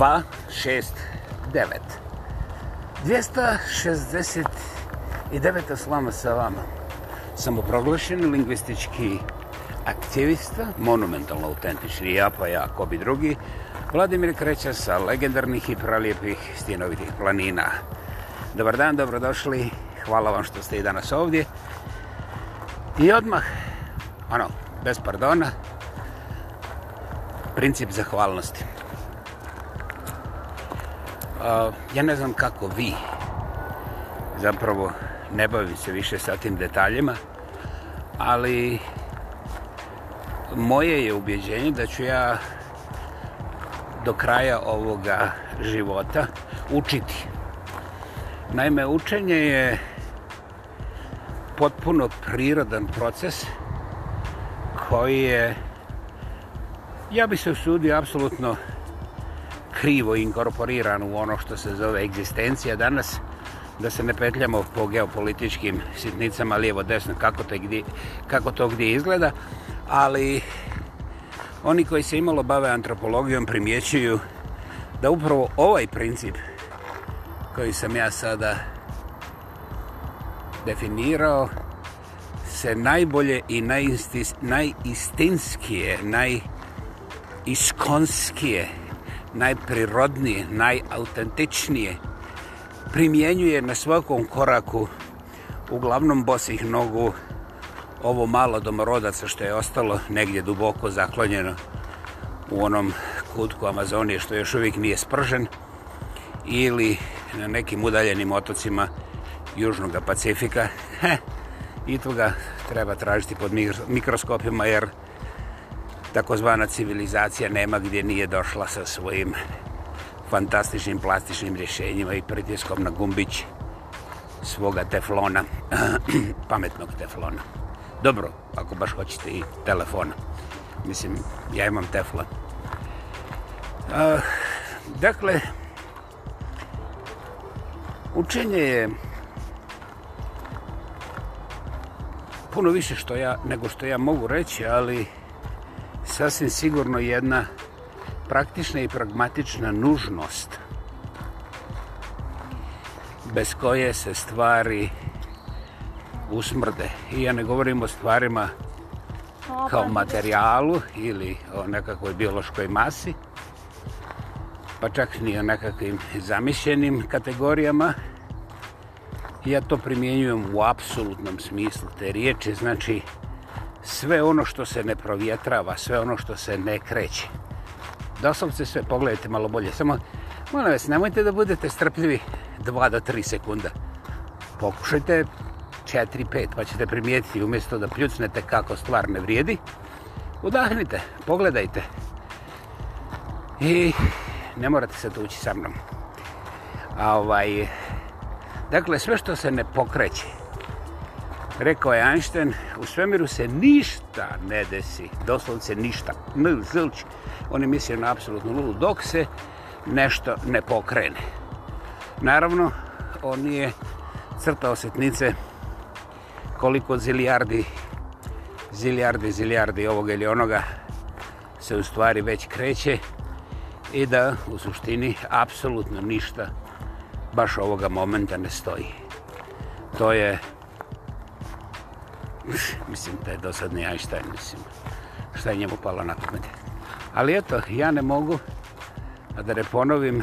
269. 269-a slama sa vama. Samoproglašen lingvistički aktivista, monumentalno autentični ja, pa ja, ko bi drugi, Vladimir Kreća sa legendarnih i pralijepih stjenovitih planina. Dobar dan, dobrodošli, hvala vam što ste i danas ovdje. I odmah, ono, bez pardona, princip zahvalnosti ja ne znam kako vi zapravo ne bavim se više sa tim detaljima ali moje je ubjeđenje da ću ja do kraja ovoga života učiti naime učenje je potpuno prirodan proces koji je ja bi se usudio apsolutno krivo inkorporiran u ono što se zove egzistencija danas, da se ne petljamo po geopolitičkim sitnicama lijevo desno kako to, gdje, kako to gdje izgleda, ali oni koji se imalo bave antropologijom primjećuju da upravo ovaj princip koji sam ja sada definirao se najbolje i najistinskije, najiskonskije najprirodnije, najautentičnije primjenjuje na svakom koraku uglavnom bosih nogu ovo malo domorodaca što je ostalo negdje duboko zaklonjeno u onom kutku Amazonije što još uvijek nije spržen ili na nekim udaljenim otocima Južnog Pacifika. He, I toga treba tražiti pod mikroskopima jer takozvana civilizacija nema gdje nije došla sa svojim fantastičnim plastičnim rješenjima i pritiskom na gumbić svoga teflona, pametnog teflona. Dobro, ako baš hoćete i telefona. Mislim, ja imam teflon. Uh, dakle, učenje je puno više što ja, nego što ja mogu reći, ali sasvim sigurno jedna praktična i pragmatična nužnost bez koje se stvari usmrde. I ja ne govorim o stvarima kao materijalu ili o nekakvoj biološkoj masi, pa čak ni o nekakvim zamišljenim kategorijama. Ja to primjenjujem u apsolutnom smislu te riječi, znači sve ono što se ne provjetrava, sve ono što se ne kreće. Doslovce sve pogledajte malo bolje. Samo, molim vas, nemojte da budete strpljivi 2 do 3 sekunda. Pokušajte 4-5 pa ćete primijetiti umjesto da pljucnete kako stvar ne vrijedi. Udahnite, pogledajte. I ne morate se tući sa mnom. A ovaj, dakle, sve što se ne pokreće, rekao je Einstein, u svemiru se ništa ne desi, doslovce ništa, nul, zilč, on je mislio na apsolutnu nulu, dok se nešto ne pokrene. Naravno, on je crtao setnice koliko zilijardi, zilijardi, zilijardi ovoga ili onoga se u stvari već kreće i da u suštini apsolutno ništa baš ovoga momenta ne stoji. To je mislim, taj dosadni Einstein, mislim, šta je njemu palo na pamet. Ali eto, ja ne mogu, a da ne ponovim,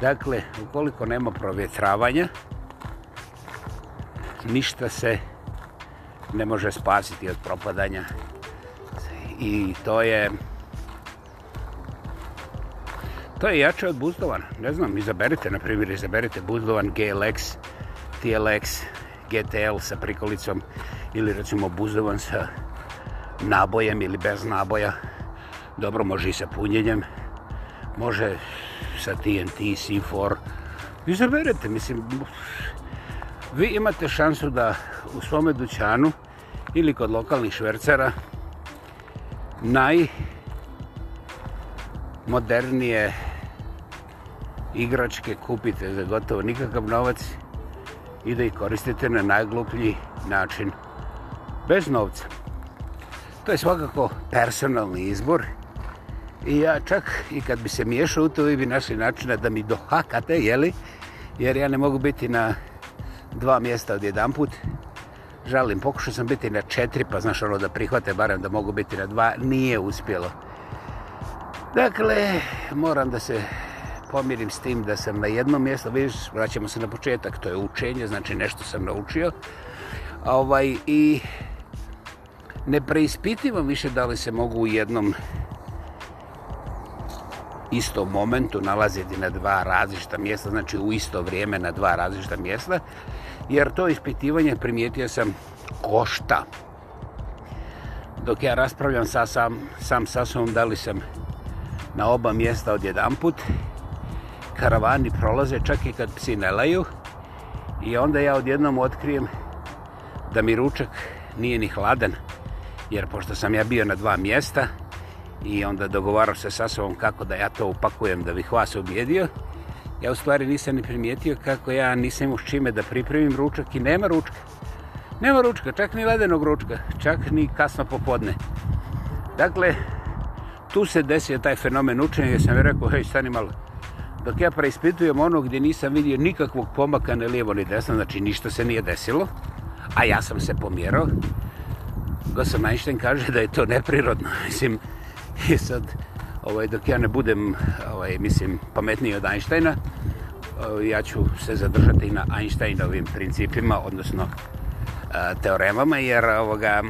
dakle, ukoliko nema provjetravanja, ništa se ne može spasiti od propadanja. I to je... To je jače od buzdovana. Ne znam, izaberite, na primjer, izaberite buzdovan GLX, TLX, GTL sa prikolicom ili recimo buzovan sa nabojem ili bez naboja. Dobro, može i sa punjenjem. Može sa TNT, C4. Izaberete, mislim, vi imate šansu da u svome dućanu ili kod lokalnih švercera naj modernije igračke kupite za gotovo nikakav novac i i da ih koristite na najgluplji način bez novca. To je svakako personalni izbor i ja čak i kad bi se miješao u to vi bi našli načina da mi dohakate, jeli? Jer ja ne mogu biti na dva mjesta od jedan put. Žalim, pokušao sam biti na četiri, pa znaš ono da prihvate barem da mogu biti na dva, nije uspjelo. Dakle, moram da se pomirim s tim da sam na jednom mjestu, vidiš, vraćamo se na početak, to je učenje, znači nešto sam naučio. Ovaj, I ne preispitivam više da li se mogu u jednom istom momentu nalaziti na dva različita mjesta, znači u isto vrijeme na dva različita mjesta, jer to ispitivanje primijetio sam košta. Dok ja raspravljam sa, sam, sam sa sobom da li sam na oba mjesta odjedan put, karavani prolaze čak i kad psi ne laju. I onda ja odjednom otkrijem da mi ručak nije ni hladan. Jer pošto sam ja bio na dva mjesta i onda dogovarao se sa sobom kako da ja to upakujem da bih vas objedio, ja u stvari nisam ni primijetio kako ja nisam imao s čime da pripremim ručak i nema ručka. Nema ručka, čak ni ledenog ručka, čak ni kasno popodne. Dakle, tu se desio taj fenomen učenja gdje sam mi rekao, hej, stani malo, dok ja preispitujem ono gdje nisam vidio nikakvog pomaka ne lijevo ni desno, znači ništa se nije desilo, a ja sam se pomjerao, Gosem Einstein kaže da je to neprirodno, mislim, i sad, ovaj, dok ja ne budem, ovaj, mislim, pametniji od Einsteina, eh, ja ću se zadržati na Einsteinovim principima, odnosno eh, teoremama, jer ovoga...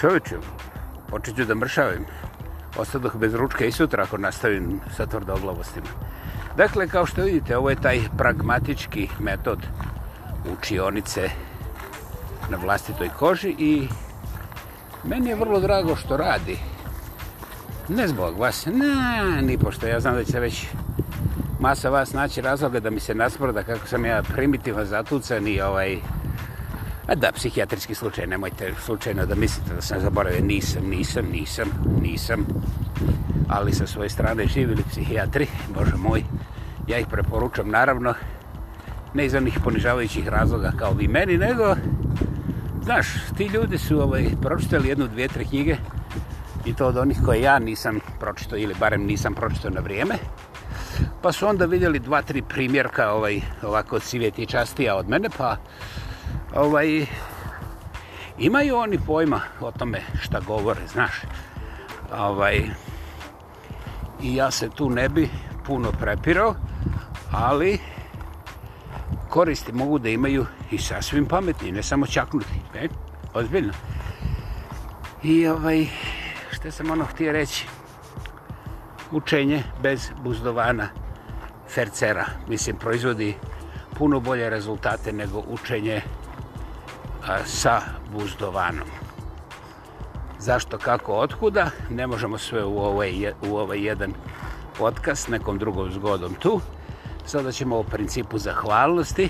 Čovječe, počet ću da mršavim ostadoh bez ručka i sutra ako nastavim sa tvrdoglavostima. Dakle, kao što vidite, ovo je taj pragmatički metod učionice na vlastitoj koži i meni je vrlo drago što radi. Ne zbog vas, ne, ni pošto ja znam da će već masa vas naći razloga da mi se nasmrda kako sam ja primitivan zatucan i ovaj, A da, psihijatrijski slučaj, nemojte slučajno da mislite da sam zaboravio. Nisam, nisam, nisam, nisam. Ali sa svoje strane živili psihijatri, bože moj. Ja ih preporučam, naravno, ne iz onih ponižavajućih razloga kao vi meni, nego, znaš, ti ljudi su ovaj, pročitali jednu, dvije, tre knjige i to od onih koje ja nisam pročito ili barem nisam pročito na vrijeme. Pa su onda vidjeli dva, tri primjerka ovaj, ovako sivjeti častija od mene, pa ovaj, imaju oni pojma o tome šta govore, znaš. Ovaj, I ja se tu ne bi puno prepirao, ali koristi mogu da imaju i sasvim pametni, ne samo čaknuti. E, ozbiljno. I ovaj, što sam ono htio reći, učenje bez buzdovana fercera. Mislim, proizvodi puno bolje rezultate nego učenje sa buzdovanom. Zašto, kako, otkuda? Ne možemo sve u ovaj, u ovaj jedan podcast nekom drugom zgodom tu. Sada ćemo o principu zahvalnosti.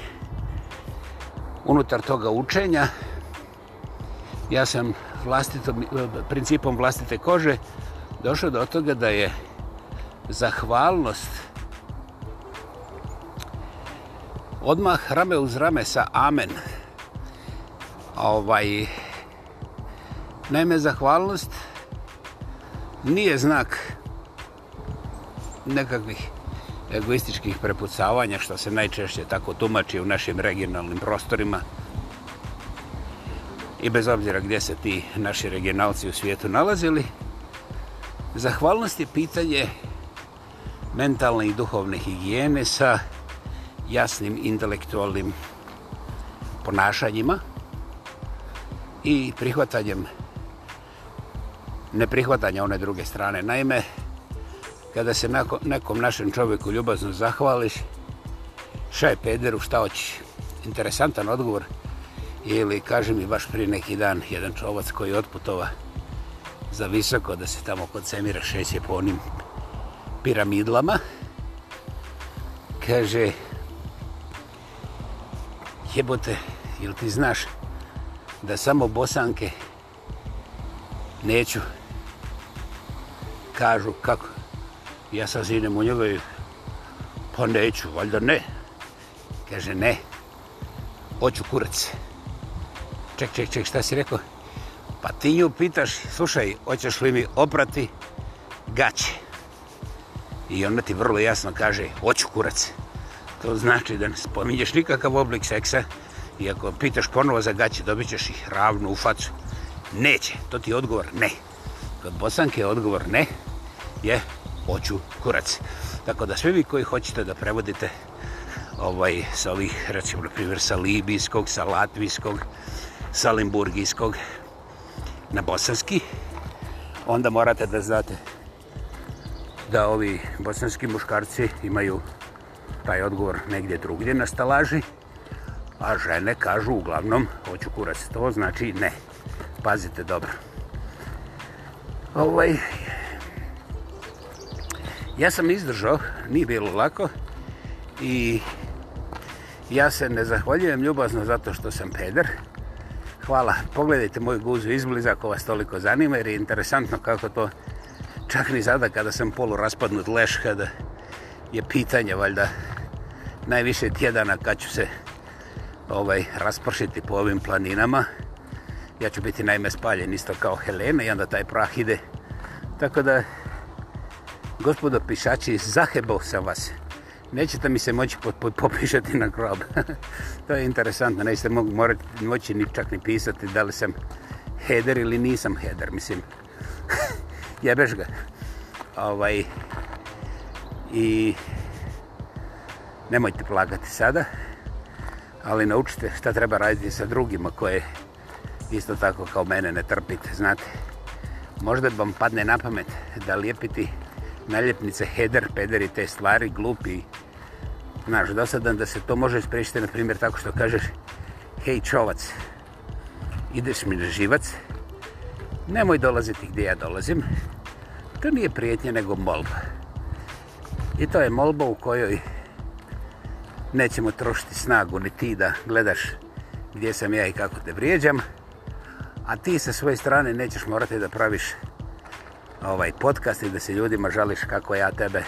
Unutar toga učenja, ja sam vlastitom, e, principom vlastite kože došao do toga da je zahvalnost odmah rame uz rame sa amen. Amen ovaj naime zahvalnost nije znak nekakvih egoističkih prepucavanja što se najčešće tako tumači u našim regionalnim prostorima i bez obzira gdje se ti naši regionalci u svijetu nalazili zahvalnost je pitanje mentalne i duhovne higijene sa jasnim intelektualnim ponašanjima i prihvatanjem neprihvatanja one druge strane. Naime, kada se nekom našem čovjeku ljubazno zahvališ, šta je pederu, šta hoći? Interesantan odgovor. Ili, kaže mi, baš prije neki dan, jedan čovac koji otputova za visoko da se tamo kod Semira šeće po onim piramidlama, kaže, jebote, ili ti znaš, da samo bosanke neću kažu kako ja sa zinem u njegovoj pa neću, valjda ne kaže ne hoću kurac ček ček ček šta si rekao pa ti nju pitaš slušaj hoćeš li mi oprati gaće i ona ti vrlo jasno kaže hoću kurac to znači da ne spominješ nikakav oblik seksa I ako pitaš ponovo za gaće, dobit ćeš ih ravno u facu. Neće. To ti je odgovor ne. Kod Bosanke je odgovor ne. Je, hoću kurac. Tako da svi vi koji hoćete da prevodite ovaj, sa ovih, recimo, na primjer, sa libijskog, sa latvijskog, sa limburgijskog, na bosanski, onda morate da znate da ovi bosanski muškarci imaju taj odgovor negdje drugdje na stalaži a žene kažu uglavnom, hoću kurac, to znači ne. Pazite dobro. Ovaj, ja sam izdržao, nije bilo lako i ja se ne zahvaljujem ljubazno zato što sam peder. Hvala, pogledajte moju guzu izbliza ako vas toliko zanima jer je interesantno kako to čak ni zada kada sam polu raspadnut leš kada je pitanje valjda najviše tjedana kad ću se ovaj raspršiti po ovim planinama. Ja ću biti najme spaljen isto kao Helena i onda taj prah ide. Tako da, gospodo pišači, zahebao sam vas. Nećete mi se moći popišati na grob. to je interesantno, nećete morati moći ni čak ni pisati da li sam header ili nisam header, mislim. Jebeš ga. Ovaj, i nemojte plagati sada ali naučite šta treba raditi sa drugima koje isto tako kao mene ne trpite, znate. Možda vam padne na pamet da lijepiti naljepnice header, peder i te stvari, glupi. Znaš, dosadan da se to može spriječiti, na primjer, tako što kažeš hej čovac, ideš mi na živac, nemoj dolaziti gdje ja dolazim. To nije prijetnje, nego molba. I to je molba u kojoj nećemo trošiti snagu ni ti da gledaš gdje sam ja i kako te vrijeđam. A ti sa svoje strane nećeš morati da praviš ovaj podcast i da se ljudima žališ kako ja tebe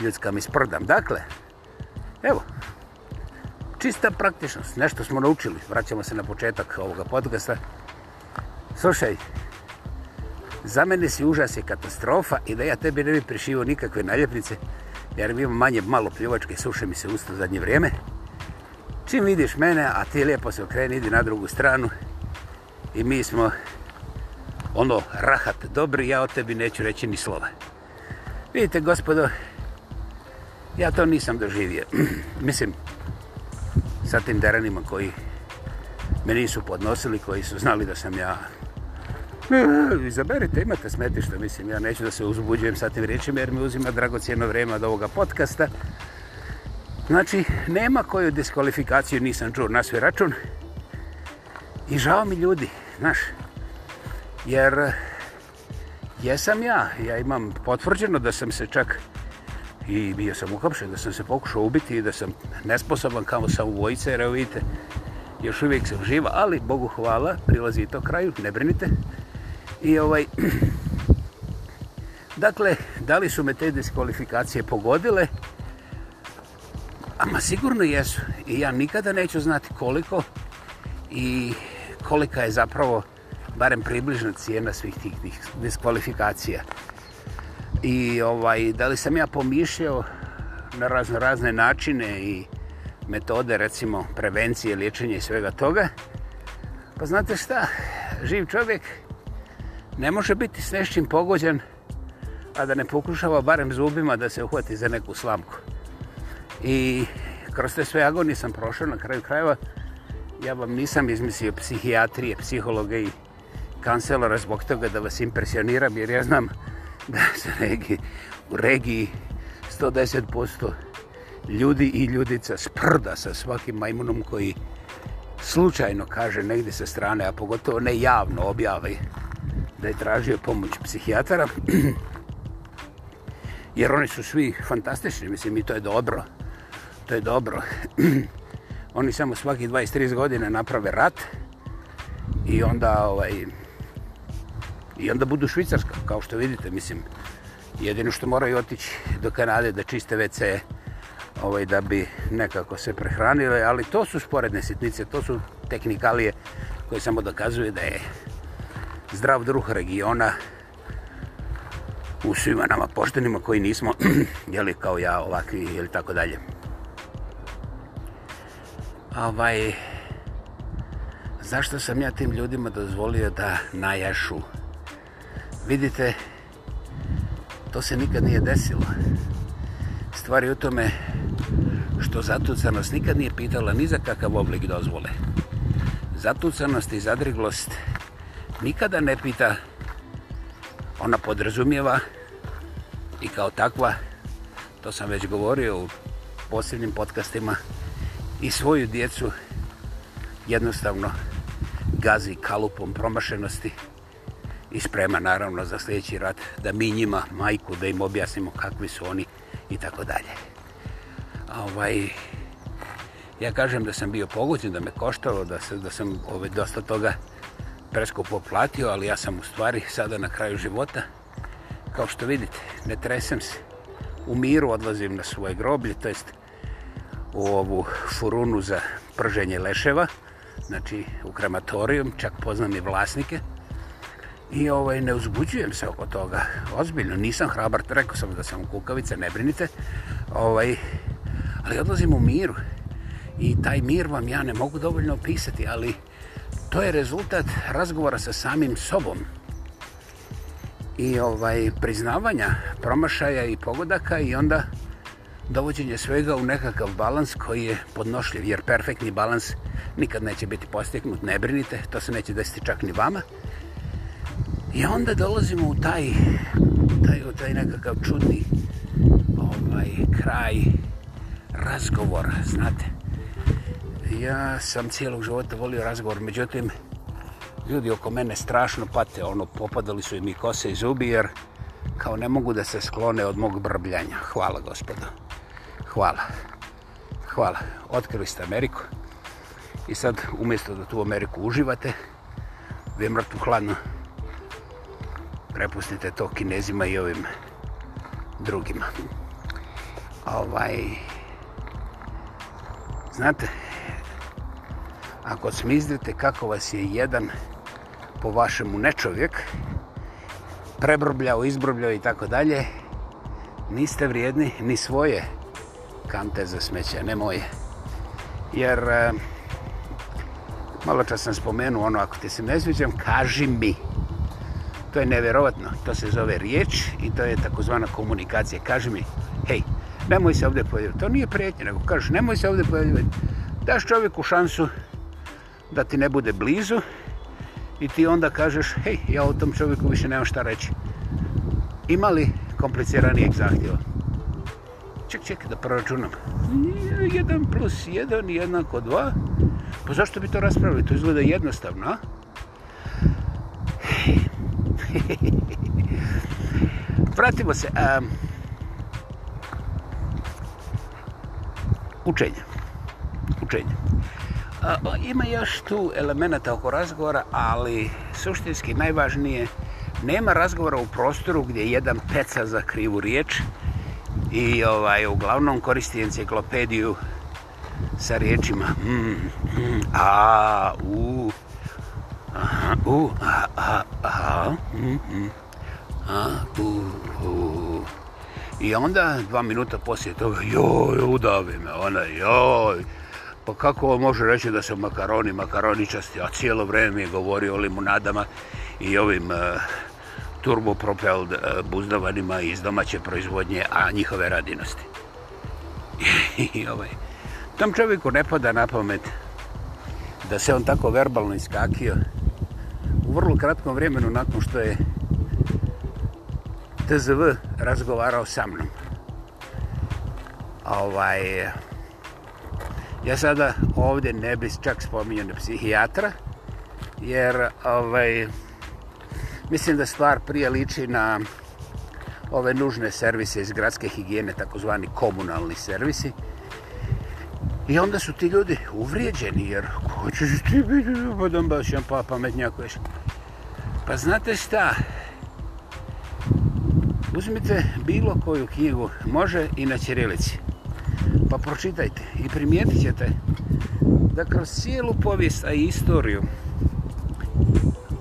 ljudska mi sprdam. Dakle, evo, čista praktičnost, nešto smo naučili. Vraćamo se na početak ovoga podcasta. Slušaj, za mene si užas i katastrofa i da ja tebi ne bi prišivo nikakve naljepnice, jer mi imam manje malo pljuvačke, suše mi se usta zadnje vrijeme. Čim vidiš mene, a ti lijepo se okreni, idi na drugu stranu i mi smo ono rahat dobri, ja o tebi neću reći ni slova. Vidite, gospodo, ja to nisam doživio. Mislim, sa tim deranima koji me nisu podnosili, koji su znali da sam ja Izaberite, imate smetišta, mislim, ja neću da se uzbuđujem sa tim rečima jer mi uzima dragocijeno vrijeme od ovoga podcasta. Znači, nema koju diskvalifikaciju nisam čuo na svoj račun. I žao mi ljudi, znaš, jer eh, jesam ja, ja imam potvrđeno da sam se čak i bio sam uhapšen, da sam se pokušao ubiti i da sam nesposoban kao sam u vojice, jer vidite, još uvijek sam živa, ali Bogu hvala, prilazi i to kraju, ne brinite. I ovaj... Dakle, da li su me te diskvalifikacije pogodile? Ama sigurno jesu. I ja nikada neću znati koliko i kolika je zapravo barem približna cijena svih tih diskvalifikacija. I ovaj, da li sam ja pomišljao na razno razne načine i metode, recimo prevencije, liječenje i svega toga? Pa znate šta, živ čovjek ne može biti s nešćim pogođen, a da ne pokušava barem zubima da se uhvati za neku slamku. I kroz te sve agoni sam prošao na kraju krajeva. Ja vam nisam izmislio psihijatrije, psihologa i kancelora zbog toga da vas impresioniram, jer ja znam da se regi, u regiji 110% ljudi i ljudica sprda sa svakim majmunom koji slučajno kaže negdje sa strane, a pogotovo ne javno objavi da je tražio pomoć psihijatara, jer oni su svi fantastični, mislim, i to je dobro. To je dobro. oni samo svaki 20-30 godine naprave rat i onda, ovaj, i onda budu švicarska, kao što vidite, mislim, jedino što moraju otići do Kanade da čiste WC, ovaj, da bi nekako se prehranile, ali to su sporedne sitnice, to su teknikalije koje samo dokazuju da je zdrav druh regiona u svima nama poštenima koji nismo, jeli kao ja ovakvi ili tako dalje. Ovaj, zašto sam ja tim ljudima dozvolio da najašu? Vidite, to se nikad nije desilo. Stvar je u tome što zatucanost nikad nije pitala ni za kakav oblik dozvole. Zatucanost i zadriglost je nikada ne pita, ona podrazumijeva i kao takva, to sam već govorio u posljednim podcastima, i svoju djecu jednostavno gazi kalupom promašenosti i sprema naravno za sljedeći rat da mi njima, majku, da im objasnimo kakvi su oni i tako dalje. Ovaj, ja kažem da sam bio pogućen, da me koštalo, da, se, da sam ovaj, dosta toga preskupo platio, ali ja sam u stvari sada na kraju života. Kao što vidite, ne tresem se. U miru odlazim na svoje groblje, to jest u ovu furunu za prženje leševa, znači u krematorijum, čak poznam i vlasnike. I ovaj, ne uzbuđujem se oko toga, ozbiljno, nisam hrabar, rekao sam da sam kukavica, ne brinite. Ovaj, ali odlazim u miru i taj mir vam ja ne mogu dovoljno opisati, ali to je rezultat razgovora sa samim sobom i ovaj priznavanja promašaja i pogodaka i onda dovođenje svega u nekakav balans koji je podnošljiv, jer perfektni balans nikad neće biti postignut, ne brinite, to se neće desiti čak ni vama. I onda dolazimo u taj, taj, u taj nekakav čudni ovaj, kraj razgovora, znate ja sam cijelog života volio razgovor, međutim, ljudi oko mene strašno pate, ono, popadali su im i kose i zubi, jer kao ne mogu da se sklone od mog brbljanja. Hvala, gospodo. Hvala. Hvala. Otkrili ste Ameriku. I sad, umjesto da tu Ameriku uživate, vi mrtvu hladno prepustite to kinezima i ovim drugima. Ovaj... Znate, ako smizdite kako vas je jedan po vašemu nečovjek prebrbljao, izbrbljao i tako dalje, niste vrijedni ni svoje kante za smeće, ne moje. Jer e, malo čas sam spomenuo ono, ako ti se ne sviđam, kaži mi. To je nevjerovatno. To se zove riječ i to je takozvana komunikacija. Kaži mi, hej, nemoj se ovdje pojaviti. To nije prijetnje, nego kažeš, nemoj se ovdje pojaviti. Daš čovjeku šansu da ti ne bude blizu i ti onda kažeš, hej, ja o tom čovjeku više nemam šta reći. Ima li kompliciranijeg zahtjeva? Ček, ček, da proračunam. 1 plus 1 jednako 2. Pa zašto bi to raspravili? To izgleda jednostavno, a? Vratimo se. Um, učenje. Učenje. A, ima još tu elemenata oko razgovora, ali suštinski najvažnije, nema razgovora u prostoru gdje jedan peca za krivu riječ i ovaj, uglavnom koristi enciklopediju sa riječima mm, mm, a, u, aha, u, a, a, a, mm, mm, a, u, u. I onda dva minuta poslije toga, joj, udavi me, ona, joj, joj, Pa kako može reći da su makaroni, makaroničasti, a cijelo vrijeme je govorio o limonadama i ovim uh, e, turbopropel uh, e, buzdovanima iz domaće proizvodnje, a njihove radinosti. I ovaj, tom čovjeku ne pada na pamet da se on tako verbalno iskakio u vrlo kratkom vremenu nakon što je TZV razgovarao sa mnom. Ovaj, uh, Ja sada ovdje ne bi čak spominio na psihijatra, jer ovaj, mislim da stvar prije liči na ove nužne servise iz gradske higijene, takozvani komunalni servisi. I onda su ti ljudi uvrijeđeni, jer ko ćeš ti biti, pa dam baš jedan pa pametnjak, veš. Pa znate šta, uzmite bilo koju knjigu, može i na Ćirilici pa pročitajte i primijetit ćete da kroz cijelu povijest, a i istoriju,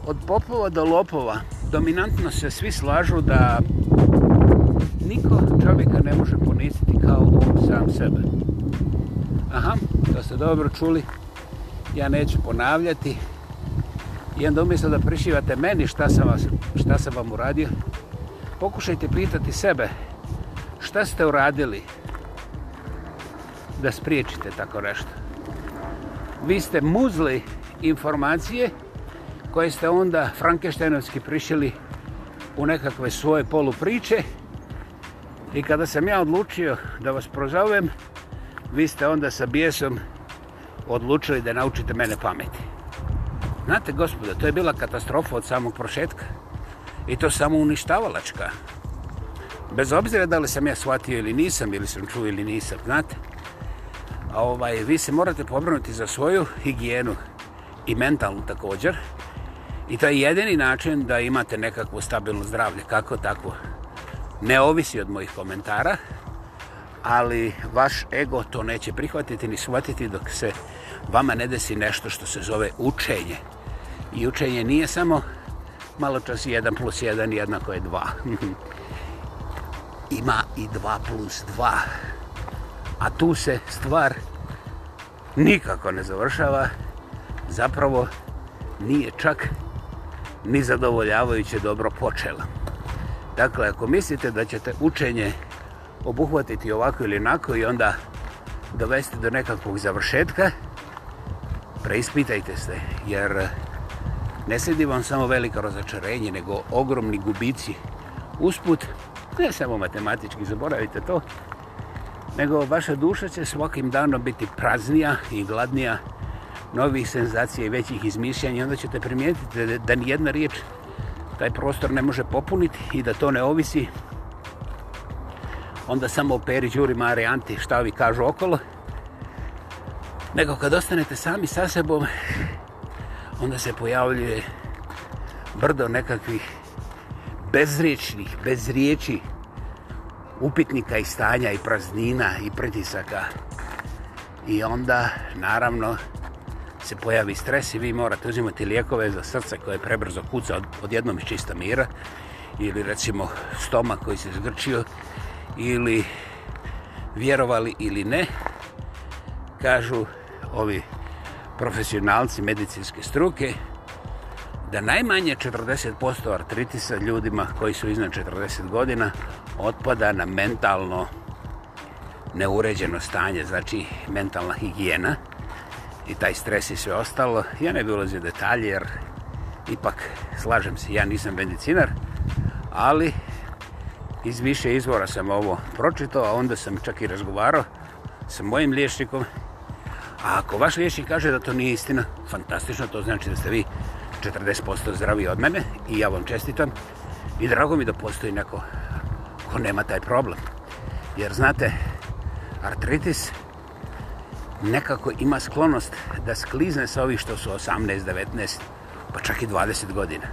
od popova do lopova, dominantno se svi slažu da niko čovjeka ne može poniziti kao on sam sebe. Aha, to ste dobro čuli, ja neću ponavljati. I onda umjesto da prišivate meni šta sam, vas, šta sam vam uradio, pokušajte pitati sebe šta ste uradili, da spriječite tako nešto. Vi ste muzli informacije koje ste onda frankeštenovski prišili u nekakve svoje polupriče i kada sam ja odlučio da vas prozovem, vi ste onda sa bijesom odlučili da naučite mene pameti. Znate, gospoda, to je bila katastrofa od samog prošetka i to samo uništavalačka. Bez obzira da li sam ja shvatio ili nisam, ili sam čuo ili nisam, znate, ovaj, vi se morate pobrnuti za svoju higijenu i mentalnu također. I to je jedini način da imate nekakvo stabilno zdravlje, kako tako. Ne ovisi od mojih komentara, ali vaš ego to neće prihvatiti ni shvatiti dok se vama ne desi nešto što se zove učenje. I učenje nije samo malo čas 1 plus 1 jednako je 2. Ima i 2 plus 2 a tu se stvar nikako ne završava, zapravo nije čak ni zadovoljavajuće dobro počela. Dakle, ako mislite da ćete učenje obuhvatiti ovako ili onako i onda dovesti do nekakvog završetka, preispitajte se, jer ne sledi vam samo veliko razočarenje, nego ogromni gubici usput, ne samo matematički, zaboravite to, nego vaša duša će svakim danom biti praznija i gladnija novih senzacija i većih izmišljanja i onda ćete primijetiti da, da ni jedna riječ taj prostor ne može popuniti i da to ne ovisi onda samo o peri, džuri, mare, anti, šta vi kažu okolo nego kad ostanete sami sa sebom onda se pojavljuje brdo nekakvih bezriječnih, bezriječih upitnika i stanja i praznina i pritisaka. I onda, naravno, se pojavi stres i vi morate uzimati lijekove za srce koje prebrzo kuca od, odjednom iz čista mira ili recimo stoma koji se zgrčio ili vjerovali ili ne, kažu ovi profesionalci medicinske struke da najmanje 40% artritisa ljudima koji su iznad 40 godina otpada na mentalno neuređeno stanje, znači mentalna higijena i taj stres i sve ostalo. Ja ne bi ulazio detalje jer ipak slažem se, ja nisam medicinar, ali iz više izvora sam ovo pročito, a onda sam čak i razgovarao sa mojim liječnikom. A ako vaš liječnik kaže da to nije istina, fantastično, to znači da ste vi 40% zdraviji od mene i ja vam čestitam. I drago mi da postoji neko ako nema taj problem. Jer znate, artritis nekako ima sklonost da sklizne sa ovih što su 18, 19, pa čak i 20 godina.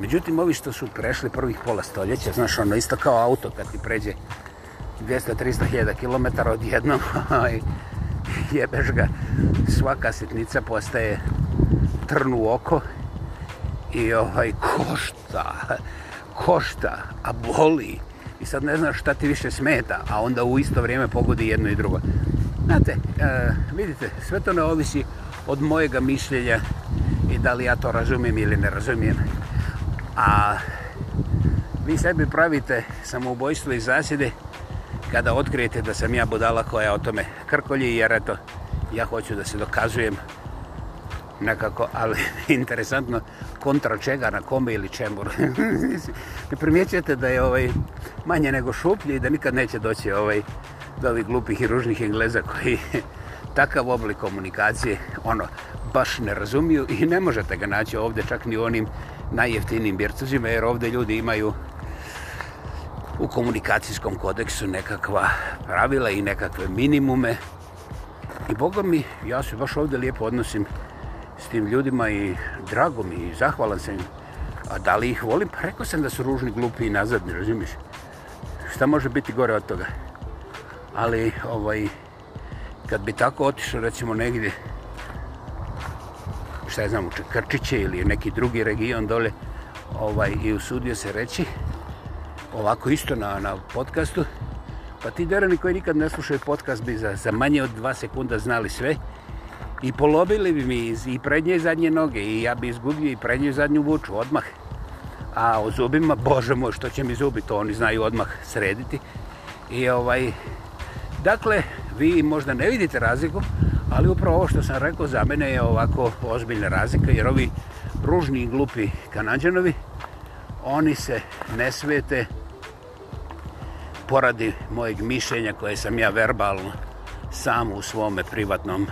Međutim, ovi što su prešli prvih pola stoljeća, znaš, ono isto kao auto kad ti pređe 200-300 hiljada kilometara odjednom, ovaj, jebeš ga, svaka sitnica postaje trn u oko i ovaj, košta, košta, a boli i sad ne znaš šta ti više smeta, a onda u isto vrijeme pogodi jedno i drugo. Znate, e, vidite, sve to ne ovisi od mojega mišljenja i da li ja to razumijem ili ne razumijem. A vi sebi pravite samoubojstvo i zasjede kada otkrijete da sam ja budala koja o tome krkolji, jer eto, ja hoću da se dokazujem nekako, ali interesantno, kontra čega, na kome ili čemu. ne primjećujete da je ovaj manje nego šuplje i da nikad neće doći ovaj do ovih glupih i ružnih engleza koji takav oblik komunikacije ono baš ne razumiju i ne možete ga naći ovdje čak ni onim najjeftinijim bircuzima jer ovdje ljudi imaju u komunikacijskom kodeksu nekakva pravila i nekakve minimume i boga mi ja se baš ovdje lijepo odnosim s tim ljudima i drago mi i zahvalan sam im. A da li ih volim? Pa rekao sam da su ružni, glupi i nazadni, razumiješ? Šta može biti gore od toga? Ali, ovaj, kad bi tako otišao, recimo, negdje, šta je znam, u Čekrčiće ili neki drugi region dole, ovaj, i usudio se reći, ovako isto na, na podcastu, pa ti derani koji nikad ne slušaju podcast bi za, za manje od dva sekunda znali sve, i polobili bi mi i prednje i zadnje noge i ja bi izgubio i prednju i zadnju vuču odmah. A o zubima, bože moj, što će mi zubi, to oni znaju odmah srediti. I ovaj, dakle, vi možda ne vidite razliku, ali upravo ovo što sam rekao za mene je ovako ozbiljna razlika, jer ovi ružni i glupi kanadžanovi, oni se ne svete poradi mojeg mišljenja koje sam ja verbalno sam u svome privatnom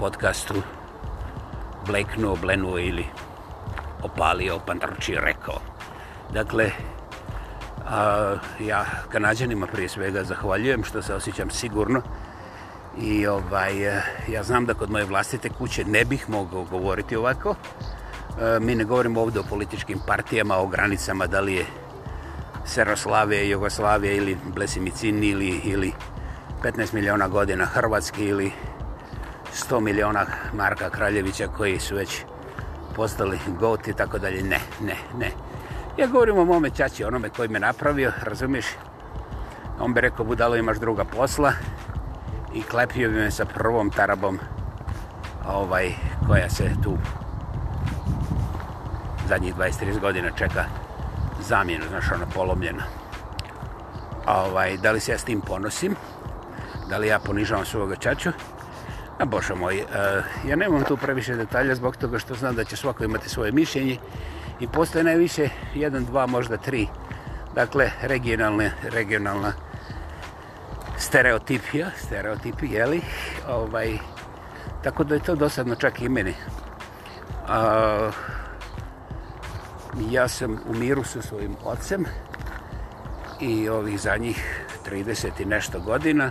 podcastu bleknuo, blenuo ili opalio, pantarčio, rekao. Dakle, a, ja kanadjanima prije svega zahvaljujem što se osjećam sigurno i ovaj, e, ja znam da kod moje vlastite kuće ne bih mogao govoriti ovako. A, e, mi ne govorimo ovdje o političkim partijama, o granicama, da li je Seroslavije, Jugoslavije ili Blesimicini ili, ili 15 miliona godina Hrvatske ili 100 miliona Marka Kraljevića koji su već postali goti, tako dalje. Ne, ne, ne. Ja govorim o mome čači, onome koji me napravio, razumiješ? On bi rekao, budalo imaš druga posla i klepio bi me sa prvom tarabom ovaj, koja se tu zadnjih 23 godina čeka zamjenu, znaš, ona polomljena. A ovaj, da li se ja s tim ponosim? Da li ja ponižavam svoga čaču? A bože moj, e, ja nemam tu previše detalja zbog toga što znam da će svako imati svoje mišljenje i postoje najviše jedan, dva, možda tri dakle, regionalne, regionalna stereotipija, stereotipi, jeli? Ovaj, tako da je to dosadno čak i meni. A, ja sam u miru sa svojim ocem i ovih zadnjih 30 i nešto godina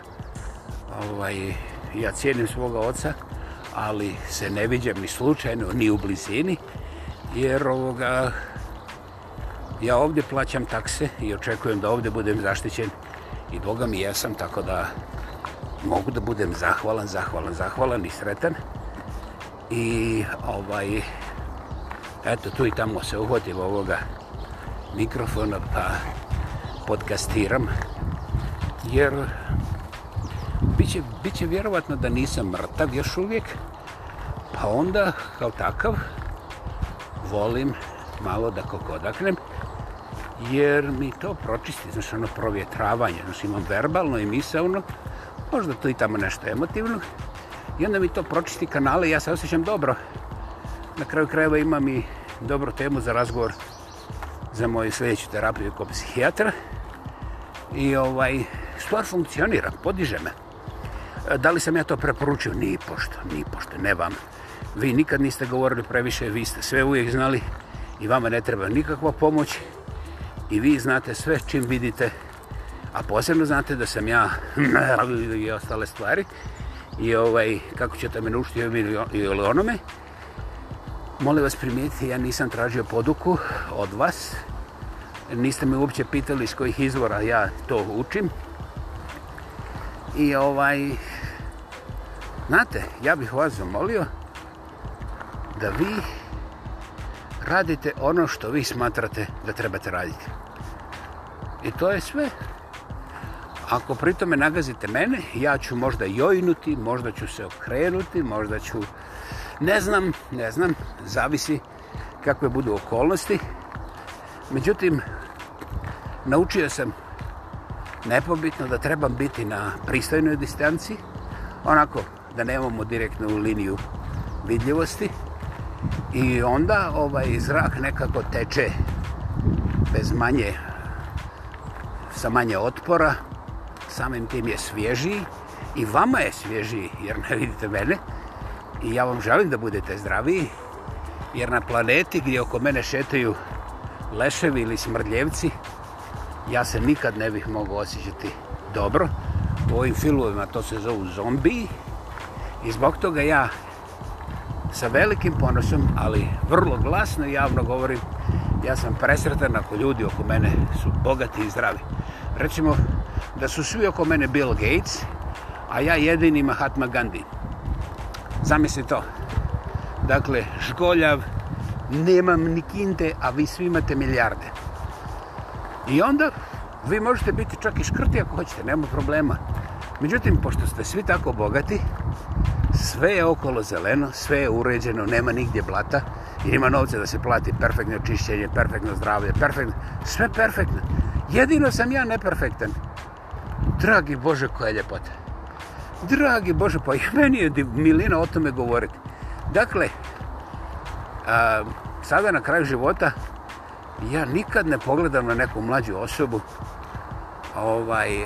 ovaj, ja cijenim svoga oca, ali se ne viđem ni slučajno, ni u blizini, jer ovoga, ja ovdje plaćam takse i očekujem da ovdje budem zaštićen i Boga mi jesam, tako da mogu da budem zahvalan, zahvalan, zahvalan i sretan. I ovaj, eto, tu i tamo se uhvatim ovoga mikrofona pa podcastiram, jer će, bit će vjerovatno da nisam mrtav još uvijek, pa onda, kao takav, volim malo da kokodaknem, jer mi to pročisti, znaš, ono provjetravanje, znaš, imam verbalno i misalno, možda to i tamo nešto emotivno, i onda mi to pročisti kanale i ja se osjećam dobro. Na kraju krajeva imam i dobru temu za razgovor za moju sljedeću terapiju kao psihijatra i ovaj, stvar funkcionira, podiže me. E, da li sam ja to preporučio? Ni pošto, ni pošto, ne vam. Vi nikad niste govorili previše, vi ste sve uvijek znali i vama ne treba nikakva pomoć i vi znate sve čim vidite, a posebno znate da sam ja i ostale stvari i ovaj, kako ćete me naučiti ili onome. Molim vas primijeti, ja nisam tražio poduku od vas, niste me uopće pitali s kojih izvora ja to učim, I ovaj... Znate, ja bih vas zamolio da vi radite ono što vi smatrate da trebate raditi. I to je sve. Ako pritome nagazite mene, ja ću možda jojnuti, možda ću se okrenuti, možda ću... Ne znam, ne znam, zavisi kakve budu okolnosti. Međutim, naučio sam nepobitno da trebam biti na pristojnoj distanci, onako da nemamo direktnu liniju vidljivosti i onda ovaj zrak nekako teče bez manje sa manje otpora samim tim je svježiji i vama je svježiji jer ne vidite mene i ja vam želim da budete zdraviji jer na planeti gdje oko mene šetaju leševi ili smrdljevci ja se nikad ne bih mogao osjećati dobro u ovim filmovima, to se zovu zombi i zbog toga ja sa velikim ponosom, ali vrlo glasno i javno govorim, ja sam presretan ako ljudi oko mene su bogati i zdravi. Recimo da su svi oko mene Bill Gates, a ja jedini Mahatma Gandhi. Zamisli to. Dakle, žgoljav, nemam ni kinte, a vi svi imate milijarde. I onda vi možete biti čak i škrti ako hoćete, nema problema. Međutim, pošto ste svi tako bogati, sve je okolo zeleno, sve je uređeno, nema nigdje blata, jer ima novce da se plati perfektno očišćenje, perfektno zdravlje, perfektno, sve perfektno. Jedino sam ja neperfektan. Dragi Bože, koja ljepota. Dragi Bože, pa meni je milina o tome govoriti. Dakle, a, sada na kraju života ja nikad ne pogledam na neku mlađu osobu ovaj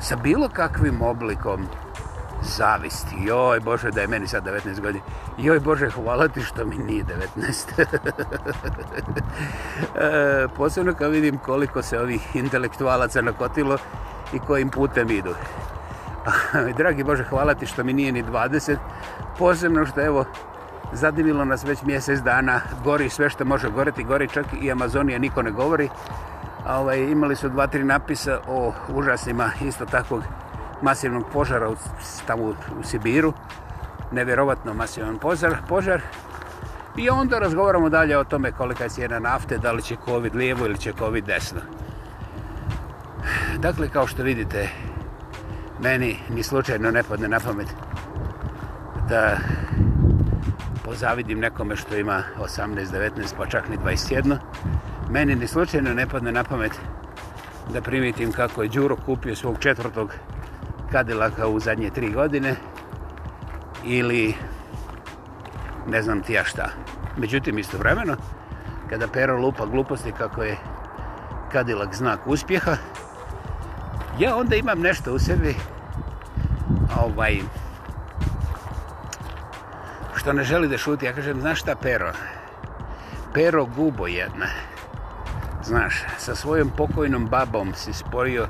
sa bilo kakvim oblikom zavisti. Joj Bože, da je meni sad 19 godina. Joj Bože, hvala ti što mi nije 19. e, posebno kad vidim koliko se ovih intelektualaca nakotilo i kojim putem idu. Dragi Bože, hvala ti što mi nije ni 20. Posebno što evo zadivilo nas već mjesec dana, gori sve što može goreti, gori čak i Amazonija, niko ne govori. Ovaj, imali su dva, tri napisa o užasnima isto takvog masivnog požara u, tamo u Sibiru. Nevjerovatno masivan požar, požar. I onda razgovaramo dalje o tome kolika je cijena nafte, da li će COVID lijevo ili će COVID desno. Dakle, kao što vidite, meni ni slučajno ne podne na pamet da pozavidim nekome što ima 18, 19, pa čak ni 21. Meni ni slučajno ne padne na pamet da primitim kako je Đuro kupio svog četvrtog kadilaka u zadnje tri godine ili ne znam ti ja šta. Međutim, istovremeno, kada Pero lupa gluposti kako je kadilak znak uspjeha, ja onda imam nešto u sebi ovaj, oh, što ne želi da šuti. Ja kažem, znaš šta pero? Pero gubo jedna. Znaš, sa svojom pokojnom babom si sporio, e,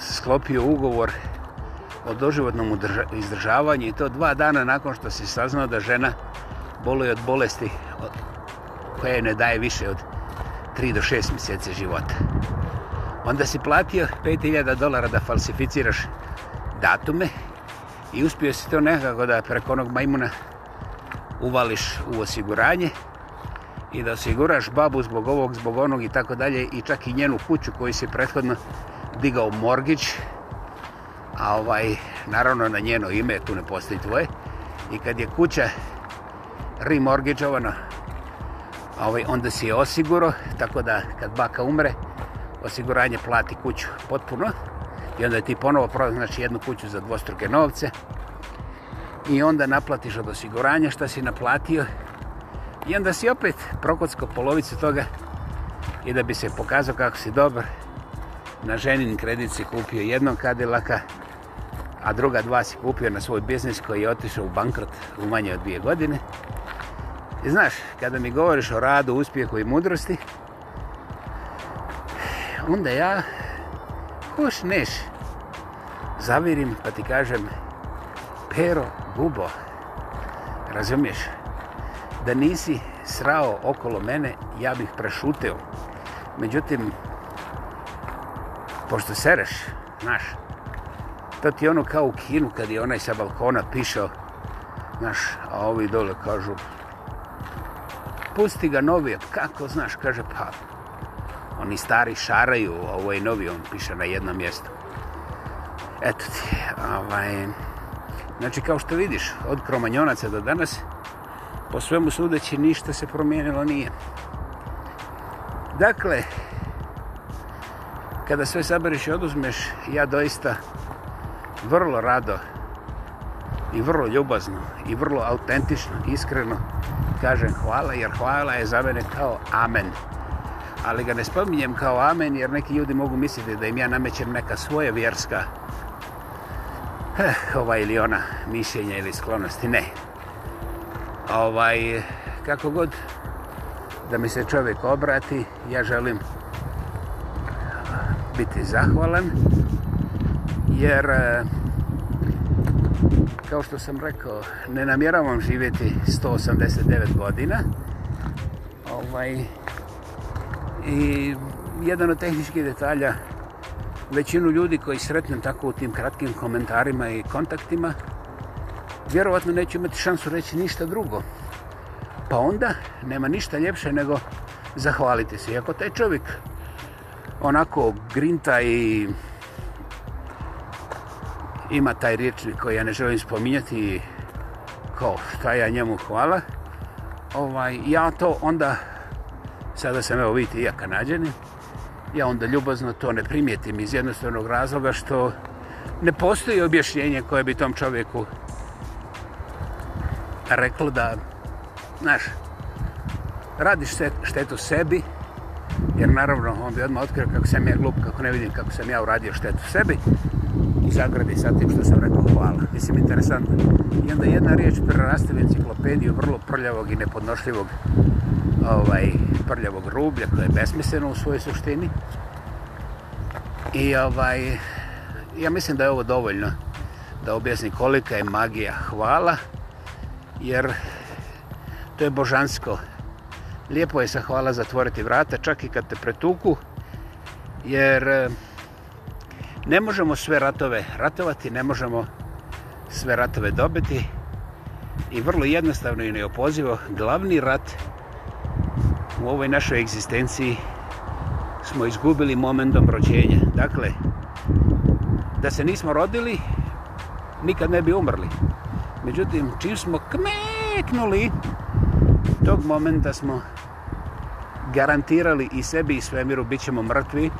sklopio ugovor o doživotnom izdržavanju i to dva dana nakon što si saznao da žena boluje od bolesti od, koje ne daje više od 3 do 6 mjeseca života. Onda si platio 5000 dolara da falsificiraš datume i uspio si to nekako da preko onog majmuna uvališ u osiguranje i da osiguraš babu zbog ovog, zbog onog i tako dalje i čak i njenu kuću koju si prethodno digao morgić a ovaj, naravno na njeno ime tu ne postoji tvoje i kad je kuća remorgičovana ovaj, onda si je osiguro tako da kad baka umre osiguranje plati kuću potpuno i onda ti ponovo prodaš znači jednu kuću za dvostruke novce i onda naplatiš od osiguranja šta si naplatio i onda si opet prokocko polovicu toga i da bi se pokazao kako si dobar na ženin kredit si kupio jednog kadilaka a druga dva si kupio na svoj biznis koji je otišao u bankrot u manje od dvije godine i znaš, kada mi govoriš o radu, uspjehu i mudrosti onda ja hoš neš zavirim pa ti kažem Pero, bubo, razumiješ, da nisi srao okolo mene, ja bih prešuteo. Međutim, pošto sereš, znaš, to ti ono kao u kinu kad je onaj sa balkona pišao, znaš, a ovi dole kažu, pusti ga novi, kako znaš, kaže, pa, oni stari šaraju, a ovo ovaj je novi, on piše na jednom mjestu. Eto ti, ovaj, Znači, kao što vidiš, od kromanjonaca do danas, po svemu sudeći, ništa se promijenilo nije. Dakle, kada sve sabereš i oduzmeš, ja doista vrlo rado i vrlo ljubazno i vrlo autentično, iskreno kažem hvala, jer hvala je za mene kao amen. Ali ga ne spominjem kao amen, jer neki ljudi mogu misliti da im ja namećem neka svoja vjerska vjerska eh, ova ili ona mišljenja ili sklonosti, ne. Ovaj, kako god da mi se čovjek obrati, ja želim biti zahvalan, jer eh, kao što sam rekao, ne namjeravam živjeti 189 godina. Ovaj, I jedan od tehničkih detalja većinu ljudi koji sretnem tako u tim kratkim komentarima i kontaktima, vjerovatno neću imati šansu reći ništa drugo. Pa onda nema ništa ljepše nego zahvaliti se. Iako taj čovjek onako grinta i ima taj riječnik koji ja ne želim spominjati ko šta ja njemu hvala. Ovaj, ja to onda, sada sam evo vidite i ja kanadjanin, ja onda ljubazno to ne primijetim iz jednostavnog razloga što ne postoji objašnjenje koje bi tom čovjeku reklo da, znaš, radiš štetu sebi, jer naravno on bi odmah otkrio kako sam ja glup, kako ne vidim kako sam ja uradio štetu sebi, u zagradi sa tim što sam rekao hvala. Mislim, interesantno. I onda jedna riječ preraste u enciklopediju vrlo prljavog i nepodnošljivog ovaj, prljavog rublja koje je besmisleno u svojoj suštini. I ovaj, ja mislim da je ovo dovoljno da objasni kolika je magija hvala, jer to je božansko. Lijepo je sa hvala zatvoriti vrata, čak i kad te pretuku, jer eh, ne možemo sve ratove ratovati, ne možemo sve ratove dobiti i vrlo jednostavno i neopozivo glavni rat je u ovoj našoj egzistenciji smo izgubili momentom rođenja. Dakle, da se nismo rodili, nikad ne bi umrli. Međutim, čim smo kmeknuli, tog momenta smo garantirali i sebi i svemiru bit ćemo mrtvi.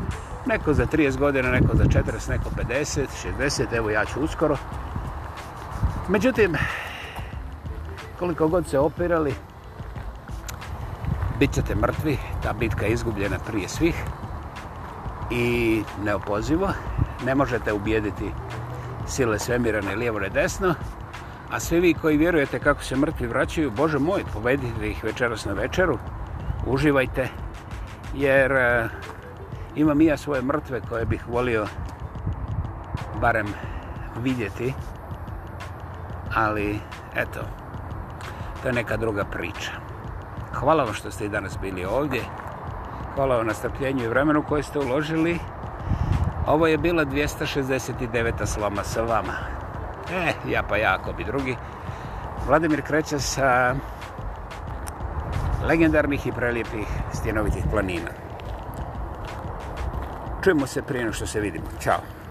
Neko za 30 godina, neko za 40, neko 50, 60, evo ja ću uskoro. Međutim, koliko god se opirali, bit ćete mrtvi, ta bitka je izgubljena prije svih i neopozivo, ne možete ubijediti sile svemira ni lijevo ne desno, a svi vi koji vjerujete kako se mrtvi vraćaju, Bože moj, pobedite ih večeras na večeru, uživajte, jer e, imam i ja svoje mrtve koje bih volio barem vidjeti, ali eto, to je neka druga priča. Hvala vam što ste i danas bili ovdje. Hvala vam na strpljenju i vremenu koje ste uložili. Ovo je bila 269. sloma sa vama. E, ja pa ja, ako bi drugi. Vladimir kreće sa legendarnih i prelijepih stjenovitih planina. Čujemo se prije što se vidimo. Ćao.